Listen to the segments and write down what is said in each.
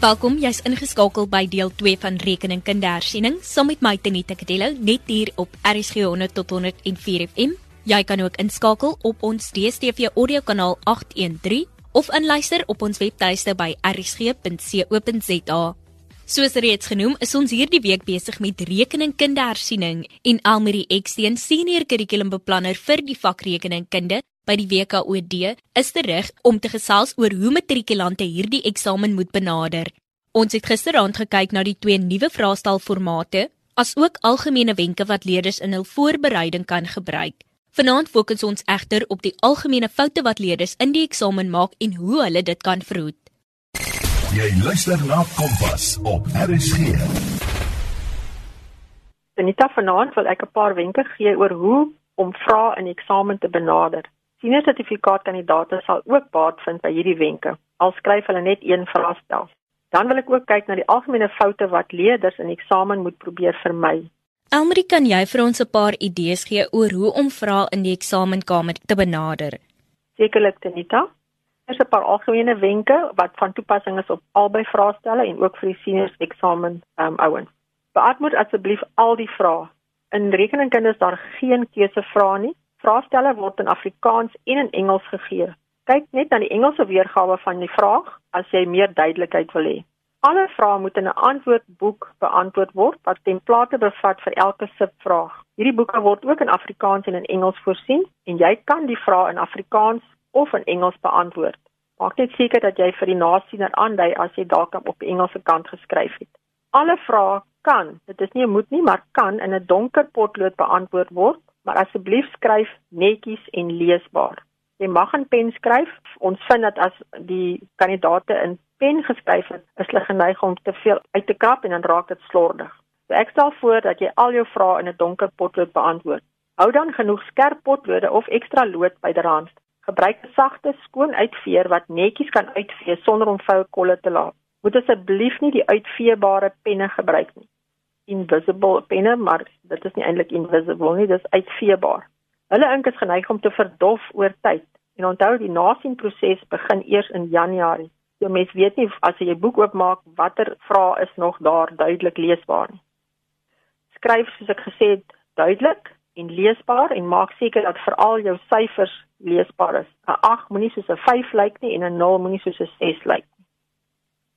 Welkom, jy's ingeskakel by deel 2 van Rekening Kindersiening saam met my Tenita Kadello net hier op RSG 100 tot 104 FM. Jy kan ook inskakel op ons DStv audiokanaal 813 of inluister op ons webtuiste by rsg.co.za. Soos reeds genoem, is ons hierdie week besig met Rekening Kindersiening en Elmarie Eksteen, senior kurrikulumbeplanner vir die vak Rekening Kunde by die WKOD is terug om te gesels oor hoe matrikulante hierdie eksamen moet benader. Ons het gisteraand gekyk na die twee nuwe vraestelformate, asook algemene wenke wat leerders in hul voorbereiding kan gebruik. Vanaand fokus ons egter op die algemene foute wat leerders in die eksamen maak en hoe hulle dit kan verhoed. Jy luister na Kompas op RSG. Benita vanaand wil ek 'n paar wenke gee oor hoe om vrae in eksamen te benader. Senior sertifikaatkandidaate sal ook baat vind by hierdie wenke. Al skryf hulle net een vraestel. Dan wil ek ook kyk na die algemene foute wat leerders in eksamen moet probeer vermy. Elmarie, kan jy vir ons 'n paar idees gee oor hoe om vrae in die eksamenkamer te benader? Sekerlik, Tenita. Er is 'n paar algemene wenke wat van toepassing is op albei vraestelle en ook vir die seniors eksamen um, ouens. Beantwoord asseblief al die vrae. In rekeningkunde is daar geen keusevrae nie. Vraestelle word in Afrikaans en in Engels gegee. Kyk net na die Engelse weergawe van die vraag as jy meer duidelikheid wil hê. Alle vrae moet in 'n antwoordboek beantwoord word wat template bevat vir elke subvraag. Hierdie boeke word ook in Afrikaans en in Engels voorsien en jy kan die vrae in Afrikaans of in Engels beantwoord. Maak net seker dat jy vir die nasiener aandui as jy dalk op die Engelse kant geskryf het. Alle vrae kan, dit is nie 'n moet nie, maar kan in 'n donker potlood beantwoord word maar asseblief skryf netjies en leesbaar. Jy mag in pen skryf. Ons vind dat as die kandidate in pen geskryf het, is hulle geneig om te veel uit te krap en dan raak dit slordig. So ek stel voor dat jy al jou vrae in 'n donker potlood beantwoord. Hou dan genoeg skerp potlode of ekstra lood byderhand. Gebruik 'n sagte, skoon uitveer wat netjies kan uitvee sonder om vuil kolle te laat. Moet asseblief nie die uitveebare penne gebruik nie invisible penne, maar dit is nie eintlik invisible nie, dis uitveebaar. Hulle ink is geneig om te verdof oor tyd. En onthou die nasienproses begin eers in Januarie. So mens weet nie as jy 'n boek oopmaak watter vrae is nog daar duidelik leesbaar nie. Skryf soos ek gesê het duidelik en leesbaar en maak seker dat veral jou syfers leesbaar is. 'n 8 moenie soos 'n 5 lyk nie en 'n 0 moenie soos 'n 6 lyk nie.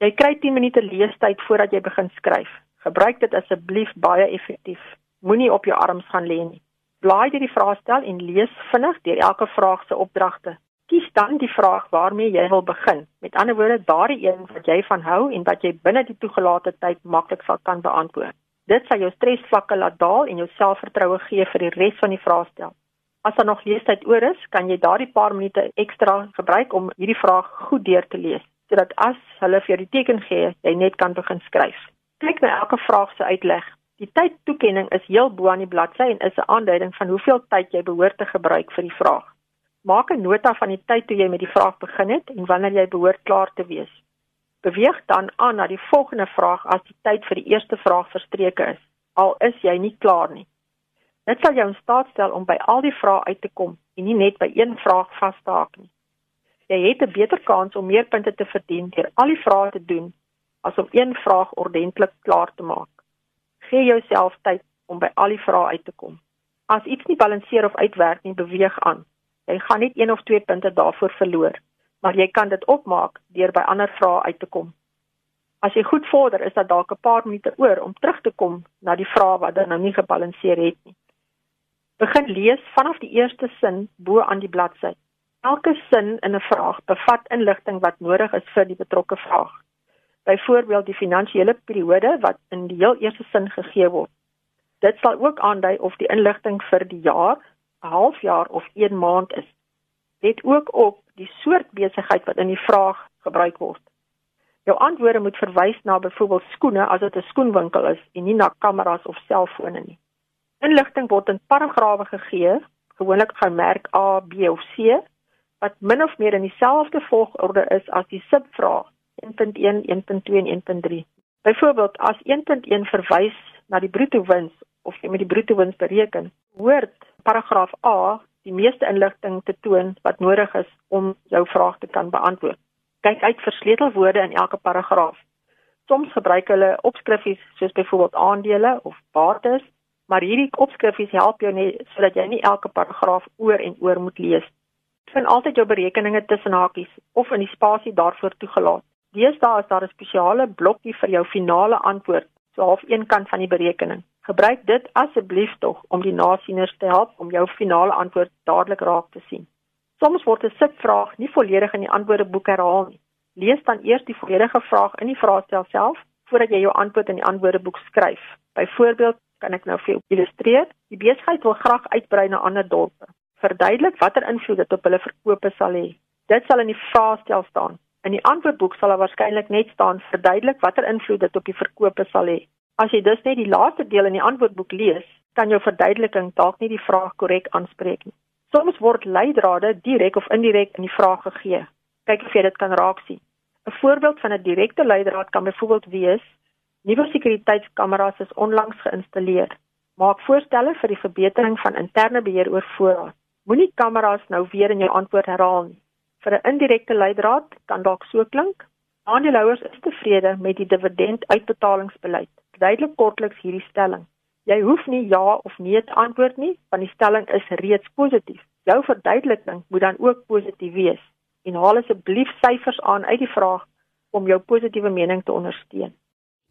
Jy kry 10 minute leestyd voordat jy begin skryf. Gebruik dit asseblief baie effektief. Moenie op jou arms gaan lê nie. Blaai deur die vraestel en lees vinnig deur elke vraag se opdragte. Kies dan die vraag waarmee jy wil begin. Met ander woorde, daardie een wat jy van hou en wat jy binne die toegelate tyd maklik sal kan beantwoord. Dit sal jou stresvlakke laat daal en jou selfvertroue gee vir die res van die vraestel. As daar nog leestyd oor is, kan jy daardie paar minute ekstra gebruik om hierdie vraag goed deur te lees, sodat as hulle vir jou die teken gee, jy net kan begin skryf kyk na elke vraag se uitleg. Die tydtoekenning is heel bo aan die bladsy en is 'n aanduiding van hoeveel tyd jy behoort te gebruik vir die vraag. Maak 'n nota van die tyd toe jy met die vraag begin het en wanneer jy behoort klaar te wees. Beweeg dan aan na die volgende vraag as die tyd vir die eerste vraag verstreke is, al is jy nie klaar nie. Dit sal jou in staat stel om by al die vrae uit te kom en nie net by een vraag vas te haak nie. Jy het 'n beter kans om meer punte te verdien deur al die vrae te doen as om een vraag ordentlik klaar te maak. Gee jouself tyd om by al die vrae uit te kom. As iets nie balanseer of uitwerk nie, beweeg aan. Jy gaan net een of twee punte daarvoor verloor, maar jy kan dit opmaak deur by ander vrae uit te kom. As jy goed vorder, is dit dalk 'n paar minute oor om terug te kom na die vraag wat dan nou nie gebalanseer het nie. Begin lees vanaf die eerste sin bo aan die bladsy. Elke sin in 'n vraag bevat inligting wat nodig is vir die betrokke vraag byvoorbeeld die finansiële periode wat in die heel eerste sin gegee word. Dit sal ook aandui of die inligting vir die jaar, 'n halfjaar of 1 maand is. Let ook op die soort besigheid wat in die vraag gebruik word. Jou antwoorde moet verwys na byvoorbeeld skoene as dit 'n skoenwinkel is en nie na kameras of selfone nie. Inligting word in paragrawe gegee, gewoonlik gemerk A, B of C, wat min of meer in dieselfde volgorde is as die subvraag 1.1, 1.2 en 1.3. Byvoorbeeld as 1.1 verwys na die bruto wins of jy met die bruto wins bereken, hoort paragraaf A die meeste inligting te toon wat nodig is om jou vraag te kan beantwoord. Kyk uit vir sleutelwoorde in elke paragraaf. Soms gebruik hulle opskriffies soos byvoorbeeld aandele of bates, maar hierdie opskriffies help jou net sodat jy nie elke paragraaf oor en oor moet lees. Vind altyd jou berekeninge tussen hakies of in die spasie daarvoor toegelaat. Deesdae is daar 'n spesiale blokkie vir jou finale antwoord, so half een kant van die berekening. Gebruik dit asseblief tog om die nasieners te help om jou finale antwoord dadelik raak te sien. Soms word 'n sitvraag nie volledig in die antwoordeboek herhaal nie. Lees dan eers die volledige vraag in die vraestel self voordat jy jou antwoord in die antwoordeboek skryf. Byvoorbeeld, kan ek nou vir jou illustreer. Die besigheid wil graag uitbrei na ander dorpe. Verduidelik watter invloed dit op hulle verkope sal hê. Dit sal in die vraestel staan. In die antwoordboek sal daar waarskynlik net staan verduidelik watter invloed dit op die verkope sal hê. As jy dus net die laaste deel in die antwoordboek lees, kan jou verduideliking dalk nie die vraag korrek aanspreek nie. Soms word leidrade direk of indirek in die vraag gegee. Kyk of jy dit kan raaksien. 'n Voorbeeld van 'n direkte leidraad kan byvoorbeeld wees: Nuwe sekuriteitskameras is onlangs geïnstalleer. Maak voorstelle vir die verbetering van interne beheer oor voorraad. Moenie kameras nou weer in jou antwoord herhaal nie. Vir 'n indirekte leidraad kan dalk so klink: Aandeelhouers is tevrede met die dividend uitbetalingsbeleid. Duidelik kortliks hierdie stelling. Jy hoef nie ja of nee te antwoord nie, want die stelling is reeds positief. Jou verduideliking moet dan ook positief wees. En haal asseblief syfers aan uit die vraag om jou positiewe mening te ondersteun.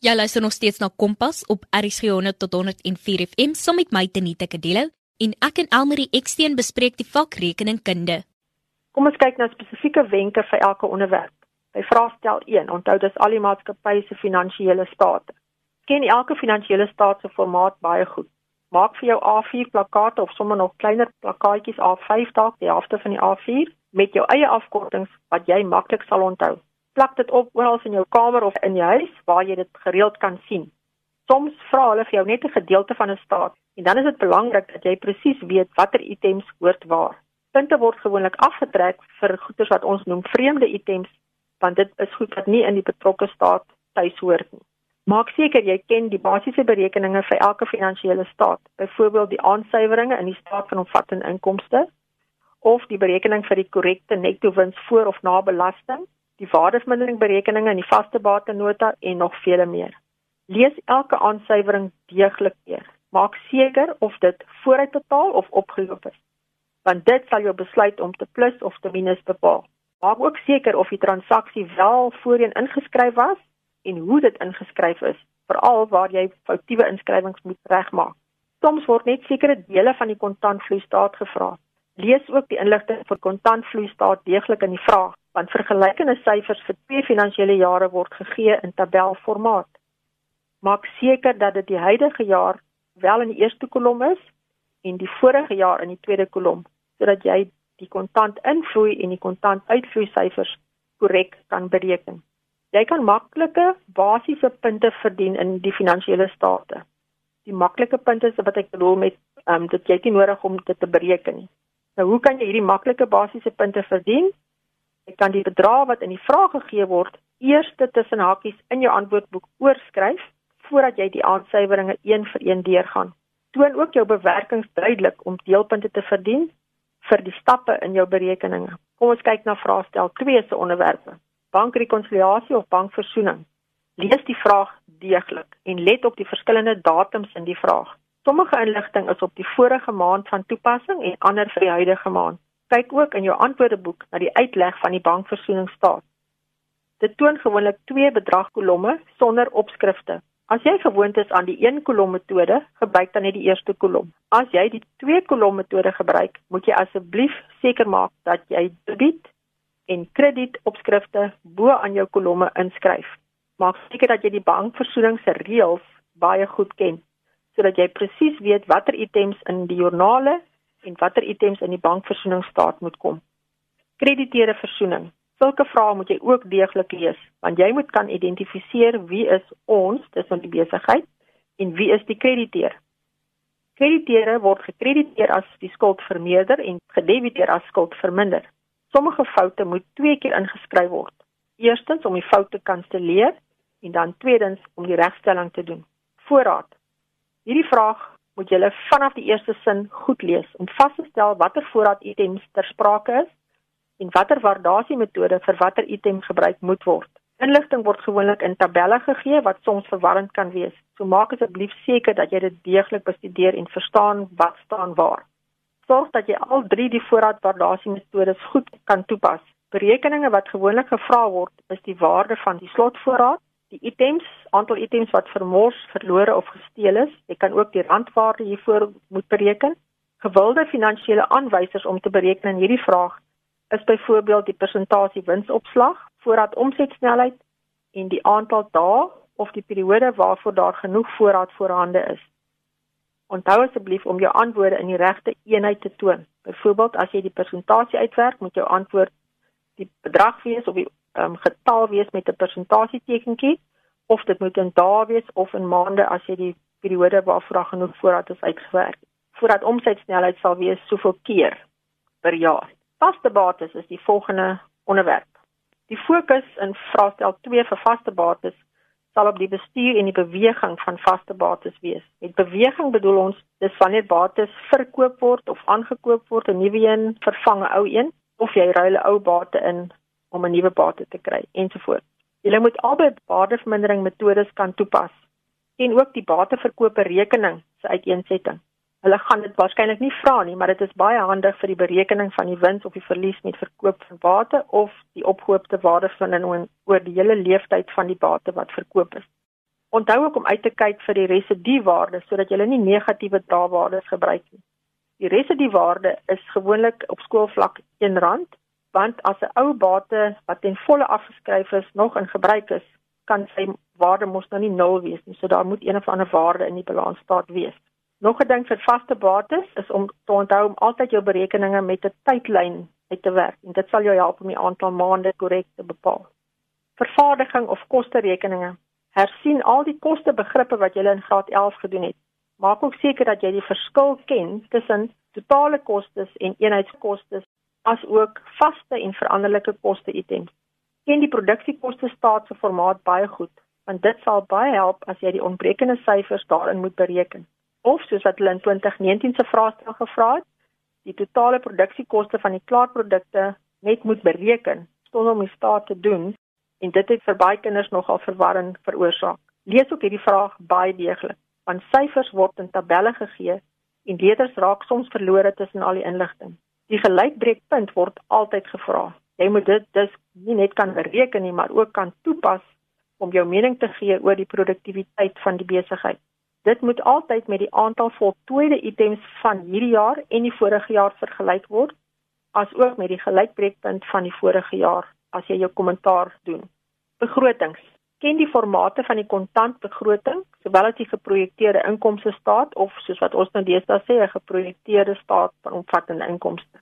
Jy luister nog steeds na Kompas op RSG 100 tot 104 FM saam met my Tenita Kadelo en ek en Elmarie Eksteen bespreek die vak rekeningkunde. Kom ons kyk na spesifieke wenke vir elke onderwerp. By vraestel 1, onthou dis al die maatskappye se finansiële state ken elke finansiële staat se formaat baie goed. Maak vir jou A4 plakkate of sommer nog kleiner plakkaatjies A5 dalk die helfte van die A4 met jou eie afkortings wat jy maklik sal onthou. Plak dit op oral in jou kamer of in jou huis waar jy dit gereeld kan sien. Soms vra hulle vir jou net 'n gedeelte van 'n staat en dan is dit belangrik dat jy presies weet watter items hoort waar. Punte word gewoonlik afgetrek vir goederes wat ons noem vreemde items want dit is goed wat nie in die betrokke staat tuis hoort nie. Maak seker jy ken die basiese berekeninge vir elke finansiële staat, byvoorbeeld die aansuiweringe in die staat van omvattende inkomste of die berekening vir die korrekte netto wins voor of na belasting, die waardesmindering berekeninge in die vaste batenota en nog vele meer. Lees elke aansuiwering deeglik deur. Maak seker of dit vooruitbetaal of opgeloop is, want dit sal jou besluit om te plus of te minus bepaal. Maak ook seker of die transaksie wel voorheen ingeskryf was en hoe dit ingeskryf is, veral waar jy foutiewe inskrywings moet regmaak. Soms word net sekere dele van die kontantvloeistaat gevra. Lees ook die inligting vir kontantvloeistaat deeglik in die vraag, want vergelykende syfers vir twee finansiële jare word gegee in tabelformaat. Maak seker dat dit die huidige jaar wel in die eerste kolom is en die vorige jaar in die tweede kolom, sodat jy die kontant invloei en die kontant uitvloei syfers korrek kan bereken. Jy kan maklike basiese punte verdien in die finansiële state. Die maklike punte is wat ek bedoel met ehm um, dit jy nie nodig om dit te bereken nie. Nou hoe kan jy hierdie maklike basiese punte verdien? Jy kan die bedrag wat in die vraag gegee word eers tussen hakies in jou antwoordboek oorskryf voordat jy die aansuiweringe een vir een deurgaan. Toon ook jou bewerkings duidelik om deelpunte te verdien vir die stappe in jou berekeninge. Kom ons kyk na vraestel 2 se onderwerpe bankrekonsiliasie of bankversoening. Lees die vraag deeglik en let op die verskillende datums in die vraag. Sommige inligting is op die vorige maand van toepassing en ander vir die huidige maand. Kyk ook in jou antwoordeboek na die uitleg van die bankversoeningsstaat. Dit toon gewoonlik twee bedragkolomme sonder opskrifte. As jy gewoond is aan die een kolom metode, gebruik dan net die eerste kolom. As jy die twee kolom metode gebruik, moet jy asseblief seker maak dat jy debiet en kredietopskrifte bo aan jou kolomme inskryf. Maak seker dat jy die bankversoening se reëls baie goed ken sodat jy presies weet watter items in die joernale en watter items in die bankversoeningsstaat moet kom. Krediteure versoening. Sulke vrae moet jy ook deeglik lees want jy moet kan identifiseer wie is ons, dis van die besigheid en wie is die krediteur. Krediteure word gekrediteer as die skuld vermeerder en gedebiteer as skuld verminder. Sommige foute moet twee keer ingeskryf word. Eerstens om die foute kanselleer en dan tweedens om die regstelling te doen. Voorraad. Hierdie vraag moet jy vanaf die eerste sin goed lees om vas te stel watter voorraad items ter sprake is en watter waardasie metode vir watter item gebruik moet word. Inligting word gewoonlik in tabelle gegee wat soms verwarrend kan wees. So maak asseblief seker dat jy dit deeglik bestudeer en verstaan wat staan waar. Sorg dat jy al drie die voorraadwaardasiemetodes goed kan toepas. Berekeninge wat gewoonlik gevra word, is die waarde van die slotvoorraad, die items, aantal items wat vermors, verlore of gesteel is. Jy kan ook die randwaarde hiervoor moet bereken. Gewilde finansiële aanwysers om te bereken in hierdie vraag is byvoorbeeld die persentasie winsopslag, voorraad omsetsnelheid en die aantal dae of die periode waarvoor daar genoeg voorraad voorhande is. Onthou asseblief om jou antwoorde in die regte eenheid te toon. Byvoorbeeld as jy die persentasie uitwerk, moet jou antwoord die bedrag wees of die um, getal wees met 'n persentasietekentjie of dit moet in dae wees of in maande as jy die periode waarvoor daar genoeg voorraad is uitgewerk. Voordat omsetsnelheid sal wees soveel keer per jaar. Vaste bates is die volgende onderwerp. Die fokus in vraestel 2 vir vaste bates sal op die bestuur en die beweging van vaste bates wees. Met beweging bedoel ons dis wanneer bates verkoop word of aangekoop word, 'n nuwe een vervang 'n ou een of jy ruil 'n ou bate in om 'n nuwe bate te kry ensovoorts. Jy moet albei waardevermindering metodes kan toepas en ook die bateverkope rekening se uiteensetting. Hulle gaan dit waarskynlik nie vra nie, maar dit is baie handig vir die berekening van die wins of die verlies met verkoop van bate of die opgehoopte waardevermindering oor die hele lewensduur van die bate wat verkoop is. Onthou ook om uit te kyk vir die residuwaarde sodat jy nie negatiewe draewaardes gebruik nie. Die residuwaarde is gewoonlik op skoolvlak R1 want as 'n ou bate wat ten volle afgeskryf is nog in gebruik is, kan sy waarde mos nou nie nul wees nie. So daar moet een of ander waarde in die balansstaat wees. Nog 'n ding vir vaste bates is om te onthou om altyd jou berekeninge met 'n tydlyn uit te werk en dit sal jou help om die aantal maande korrek te bepaal. Vervaardiging of kosterekeninge. Hersien al die kostebegrippe wat jy in graad 11 gedoen het. Maak ook seker dat jy die verskil ken tussen totale kostes en eenheidskostes asook vaste en veranderlike koste items. Ken die produksiekoste staat se formaat baie goed, want dit sal baie help as jy die ontbrekende syfers daarin moet bereken. Of soos wat hulle in 2019 se vraestel gevra het, die totale produksiekoste van die klaarprodukte net moet bereken sonder om die staat te doen en dit het vir baie kinders nogal verwarring veroorsaak. Lees ook hierdie vraag baie deeglik, want syfers word in tabelle gegee en leerders raak soms verlore tussen al die inligting. Die gelykbreekpunt word altyd gevra. Jy moet dit dus nie net kan bereken nie, maar ook kan toepas om jou mening te gee oor die produktiwiteit van die besigheid. Dit moet altyd met die aantal voltooide items van hierdie jaar en die vorige jaar vergelyk word, asook met die gelykbreekpunt van die vorige jaar as jy jou kommentaar doen. Begrotings. Ken die formate van die kontantbegroting, sowel as die geprojekteerde inkomste staat of soos wat ons nou deesdae sê, 'n geprojekteerde staat van omvattende inkomste.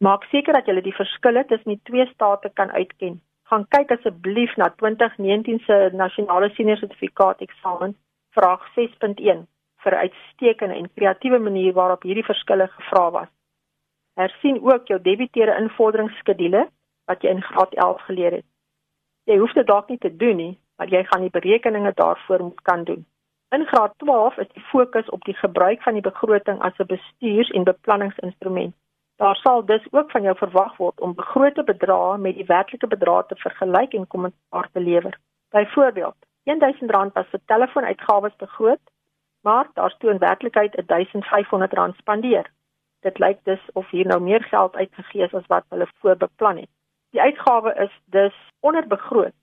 Maak seker dat jy die verskille tussen die twee state kan uitken. Gaan kyk asseblief na 2019 se nasionale senior sertifikaat eksamen vraag 6.1 vir 'n uitstekende en kreatiewe manier waarop hierdie verskille gevra was. Hersien ook jou debiteure invorderingsskedule wat jy in graad 11 geleer het. Jy hoef dit dalk nie te doen nie, maar jy gaan die berekeninge daarvoor moet kan doen. In graad 12 is die fokus op die gebruik van die begroting as 'n bestuurs- en beplanningsinstrument. Daar sal dus ook van jou verwag word om begrote bedrae met die werklike bedrae te vergelyk en kommentaar te lewer. Byvoorbeeld, R1000 was vir telefoonuitgawes begroot, maar daar stoon werklikheid R1500 spandeer. Dit lyk dus of hier nou meer geld uitgegee is as wat hulle voorbeplan het. Die uitgawe is dus onderbegroot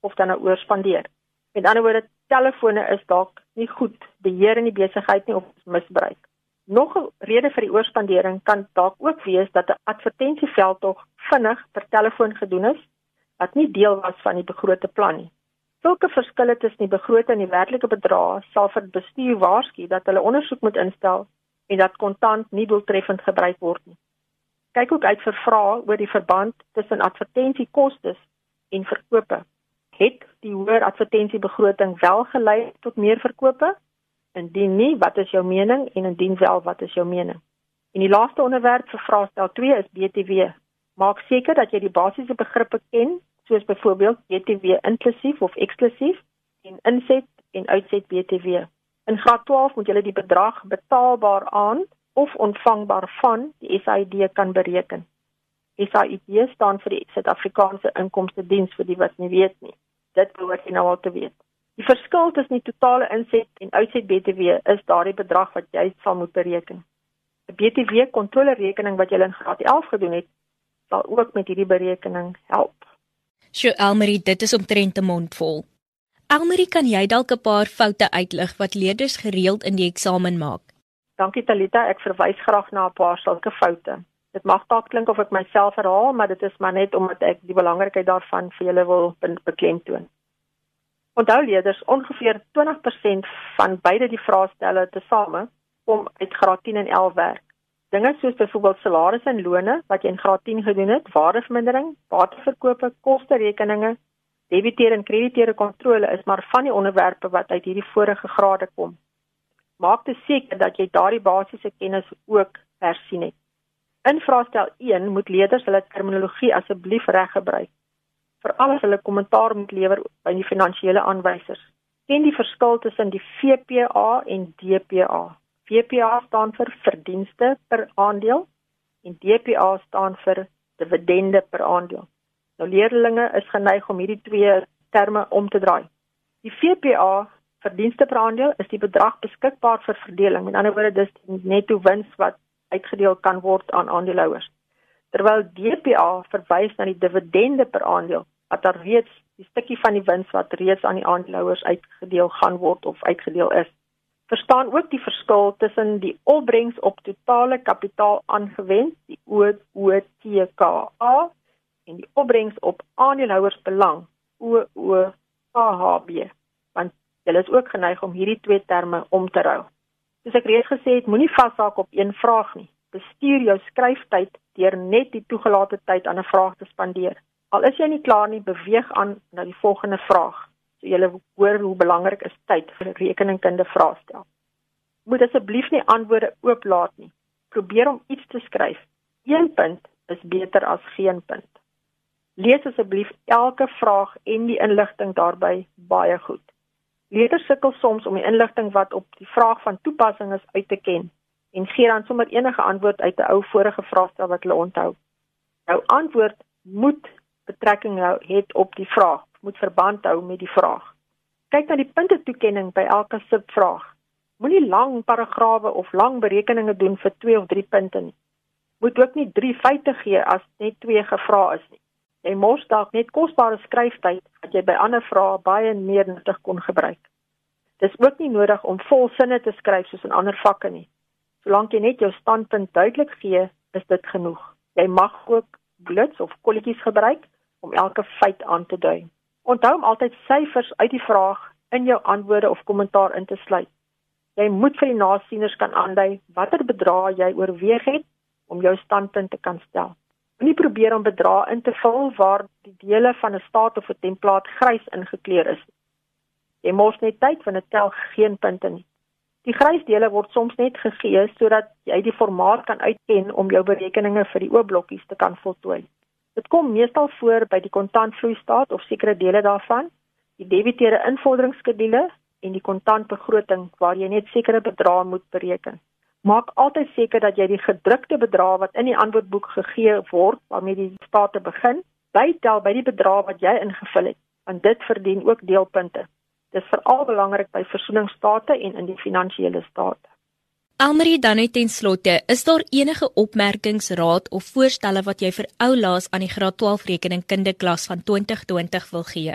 of dan nou oorspandeer. Met ander woorde, telefone is dalk nie goed beheer in die besigheid nie of misbruik. Nog 'n rede vir die oorspandering kan dalk ook wees dat 'n advertensieveld tog vinnig per telefoon gedoen is wat nie deel was van die begrote plan nie. Sulke verskille tussen die begrote en die werklike bedrag sal vir bestuur waarsku dat hulle ondersoek moet instel en dat kontant nie doeltreffend gebruik word nie. Kyk ook uit vir vrae oor die verband tussen advertensiekoste en verkope het die hoër advertensiebegroting wel gelei tot meer verkope? Indien nie, wat is jou mening en indien wel, wat is jou mening? En die laaste onderwerp vir vraestel 2 is BTW. Maak seker dat jy die basiese begrippe ken, soos byvoorbeeld BTW inklusief of eksklusief en inset en uitset BTW. In graad 12 moet jy die bedrag betaalbaar aan of ontvangbaar van die SAID kan bereken. SAID staan vir die Suid-Afrikaanse Inkomste Diens vir die wat nie weet nie. Dit behoort jy nou al te weet. Die verskil tussen die totale inset en uitset BTW is daardie bedrag wat jy sal moet bereken. 'n BTW kontrolerekening wat jy in graad 11 gedoen het, sal ook met hierdie berekening help. Sjoe Elmarie, dit is omtrent 'n mond vol. Elmarie, kan jy dalk 'n paar foute uitlig wat leerders gereeld in die eksamen maak? Dankie Talita, ek verwys graag na 'n paar sulke foute. Dit mag dalk klink of ek myself herhaal, maar dit is maar net omdat ek die belangrikheid daarvan vir julle wil beklemtoon. Onthou leerders, ongeveer 20% van beide die vraestelle tesame kom uit graad 10 en 11 werk. Dinge soos byvoorbeeld salarisse en lone wat jy in graad 10 gedoen het, waardevermindering, bateverkope, koste-rekeninge, debiteer en krediteer kontrole is maar van die onderwerpe wat uit hierdie vorige grade kom. Maak seker dat jy daardie basiese kennis ook hersien het. In vraestel 1 moet leerders hulle terminologie asseblief reg gebruik veral as hulle kommentaar moet lewer by die finansiële aanwysers. Ken die verskil tussen die VPA en DPA. VPA staan vir verdienste per aandeel en DPA staan vir dividende per aandeel. Nou leerlinge is geneig om hierdie twee terme om te draai. Die VPA verdienste per aandeel is die bedrag beskikbaar vir verdeling. Met ander woorde dis die netto wins wat uitgedeel kan word aan aandeelhouers terwyl DPA verwys na die dividende per aandeel wat daar reeds die stukkie van die wins wat reeds aan die aandeelhouers uitgedeel gaan word of uitgedeel is. Verstaan ook die verskil tussen die opbrengs op totale kapitaal aangewend, die OOTKA en die opbrengs op aandeelhouersbelang, OOKHB. Want julle is ook geneig om hierdie twee terme om te ruil. Soos ek reeds gesê het, moenie vashaak op een vraag nie bestuur jou skryftyd deur net die toegelate tyd aan 'n vraag te spandeer. Al is jy nie klaar nie, beweeg aan na die volgende vraag. So jy hoor hoe belangrik is tyd vir rekeningkunde vraestel. Moet asseblief nie antwoorde ooplaat nie. Probeer om iets te skryf. Een punt is beter as geen punt. Lees asseblief elke vraag en die inligting daarbey baie goed. Leerders sukkel soms om die inligting wat op die vraag van toepassing is uit te ken en gee dan sommer enige antwoord uit 'n ou vorige vraestel wat hulle onthou. Nou antwoord moet betrekking hou het op die vraag, moet verband hou met die vraag. Kyk na die punte toekenning by elke subvraag. Moenie lang paragrawe of lang berekeninge doen vir 2 of 3 punte nie. Moet ook nie 3 feite gee as net 2 gevra is nie. Jy mors dalk net kosbare skryftyd wat jy by ander vrae baie meer nuttig kon gebruik. Dis ook nie nodig om vol sinne te skryf soos in ander vakke nie. Solank jy net jou standpunt duidelik gee, is dit genoeg. Jy mag ook blits of kolletjies gebruik om elke feit aan te dui. Onthou om altyd syfers uit die vraag in jou antwoorde of kommentaar in te sluit. Jy moet vir die nasieners kan aandui watter bedrag jy oorweeg het om jou standpunt te kan stel. Moenie probeer om bedrag in te vul waar die dele van 'n staat of 'n templaat grys ingekleur is. Jy mors net tyd want dit tel geen punte nie. Die grysdele word soms net gegee sodat jy die formaat kan uitken om jou berekeninge vir die oopblokkies te kan voltooi. Dit kom meestal voor by die kontantvloeistaat of sekere dele daarvan, die debiteure invorderingsskedule en die kontantbegroting waar jy net sekere bedrae moet bereken. Maak altyd seker dat jy die gedrukte bedrag wat in die antwoordboek gegee word waarmee die state begin, bytel by die bedrag wat jy ingevul het, want dit verdien ook deelpunte. Dis veral belangrik by versoeningsstate en in die finansiële state. Almarie dan net ten slotte, is daar enige opmerkings, raad of voorstelle wat jy vir oulaas aan die graad 12 rekeningkunde klas van 2020 wil gee?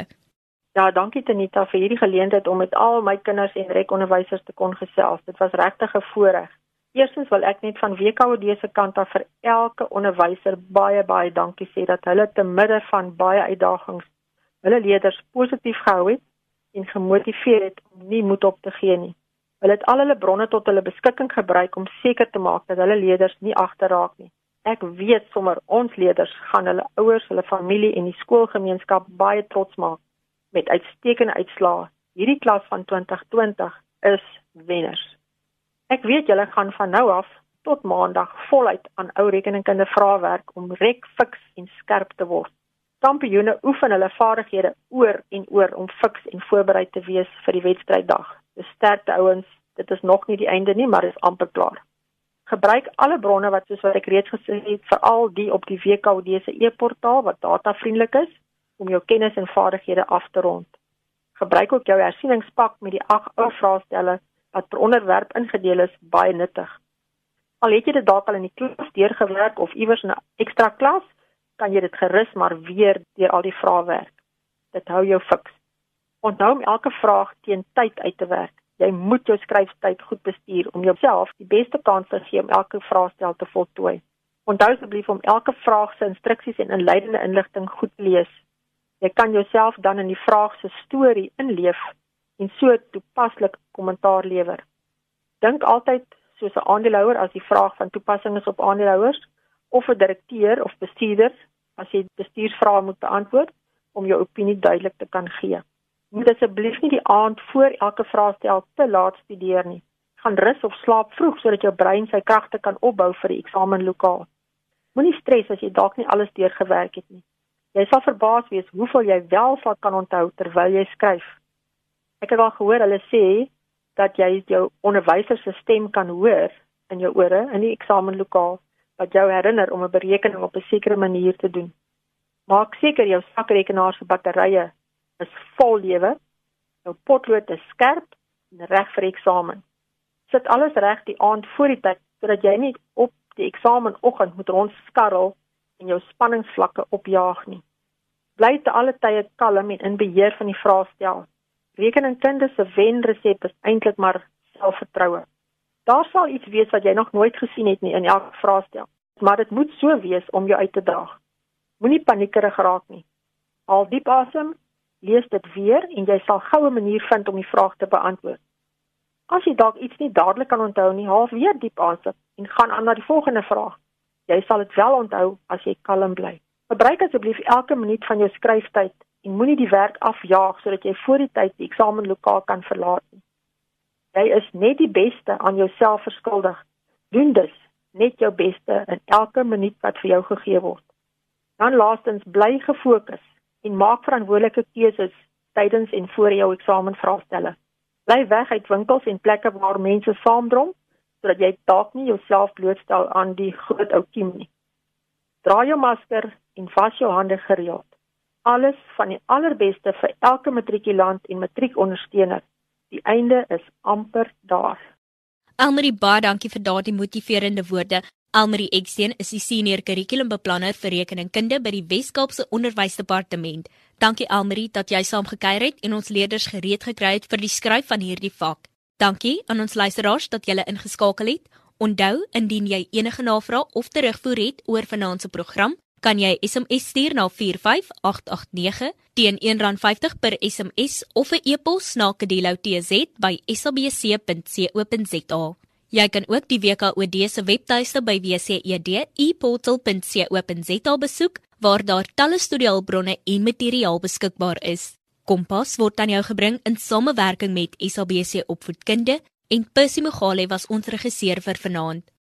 Ja, dankie Tanita vir hierdie geleentheid om met al my kinders en rekonderwysers te kon gesels. Dit was regtig 'n voorreg. Eerstens wil ek net van WKOD se kant af vir elke onderwyser baie baie dankie sê dat hulle te midde van baie uitdagings hulle leerders positief gehou het en gemotiveer het om nie moed op te gee nie. Hulle het al hulle bronne tot hulle beskikking gebruik om seker te maak dat hulle leerders nie agterraak nie. Ek weet sommer ons leerders gaan hulle ouers, hulle familie en die skoolgemeenskap baie trots maak met uitstekende uitslae. Hierdie klas van 2020 is wenners. Ek weet julle gaan van nou af tot maandag voluit aan ou rekeningkunde vraewerk om rek fiks en skerp te word kampioene oefen hulle vaardighede oor en oor om fiks en voorberei te wees vir die wedstryddag. Sterkte ouens, dit is nog nie die einde nie, maar is amper klaar. Gebruik alle bronne wat soos wat ek reeds gesê het, veral die op die WKOD se e-portaal wat datavriendelik is. om jou kennis en vaardighede af te rond. Gebruik ook jou hersieningspak met die ag ou vraestelle wat per onderwerp ingedeel is baie nuttig. Al het jy dit dalk al in die klas deurgewerk of iewers in 'n ekstra klas, kan jy dit gerus maar weer deur al die vrae werk. Dit hou jou fiks. Onthou om elke vraag teen tyd uit te werk. Jy moet jou skryftyd goed bestuur om jouself die beste kans te gee om elke vraestel te voltooi. Onthou asseblief om elke vraag se instruksies en inleidende inligting goed te lees. Jy kan jouself dan in die vraag se storie inleef en so toepaslik kommentaar lewer. Dink altyd soos 'n aandeelhouer as die vraag van toepassing is op aandeelhouers of 'n direkteur of bestuurder as jy bestuursvrae moet beantwoord om jou opinie duidelik te kan gee. Moet asseblief nie die aand voor elke vraestel te laat studeer nie. Gaan rus of slaap vroeg sodat jou brein sy kragte kan opbou vir die eksamenlokaal. Moenie stres as jy dalk nie alles deurgewerk het nie. Jy sal verbaas wees hoeveel jy wel sal kan onthou terwyl jy skryf. Ek het al gehoor hulle sê dat jy jou onderwyser se stem kan hoor in jou ore in die eksamenlokaal wat jou herinner om 'n berekening op 'n sekere manier te doen. Maak seker jou sakrekenaar se batterye is vol lewe, jou potlood is skerp en reg vir eksamen. Sit alles reg die aand voor die tyd sodat jy nie op die eksamenoggend moet rondskarrel en jou spanningsvlakke opjaag nie. Bly te alle tye kalm en in beheer van die vraestel. Rekeningkunde se wenresep is eintlik maar selfvertroue. Daar sal iets wees wat jy nog nooit gesien het nie in elke vraestel, maar dit moet so wees om jou uit te daag. Moenie paniekerig raak nie. Haal diep asem, lees dit weer en jy sal goue manier vind om die vraag te beantwoord. As jy dalk iets nie dadelik kan onthou nie, haal weer diep asem en gaan aan na die volgende vraag. Jy sal dit wel onthou as jy kalm bly. Gebruik asseblief elke minuut van jou skryftyd en moenie die werk afjaag sodat jy voor die tyd die eksamenlokaal kan verlaat nie. Jy is net die beste aan jouself verskuldig. Doen dus net jou beste in elke minuut wat vir jou gegee word. Dan laastens bly gefokus en maak verantwoordelike keuses tydens en voor jou eksamenvraestelle. Bly weg uit winkels en plekke waar mense saamdrom sodat jy dalk nie jouself blootstel aan die groot ou kiem nie. Dra jou masker en was jou hande gereeld. Alles van die allerbeste vir elke matrikulant en matriekondersteuner. Die einde is amper daar. Elmarie baie dankie vir daardie motiverende woorde. Elmarie Eksteen is die senior kurrikulumbeplanner vir rekeningkunde by die Wes-Kaapse Onderwysdepartement. Dankie Elmarie dat jy saamgekyker het en ons leerders gereed gekry het vir die skryf van hierdie vak. Dankie aan ons luisteraars dat julle ingeskakel het. Onthou, indien jy enige navrae of terugvoer het oor vanaand se program, kan jy SMS stuur na 45889 teen R1.50 per SMS of 'n e-pos na kedeloutz@sabc.co.za. Jy kan ook die WKOD se webtuiste by wced.eportal.co.za besoek waar daar talle studiehulpbronne en materiaal beskikbaar is. Kompas word aan jou gebring in samewerking met SABC Opvoedkunde en Percy Mogale was ons regisseur vir vanaand.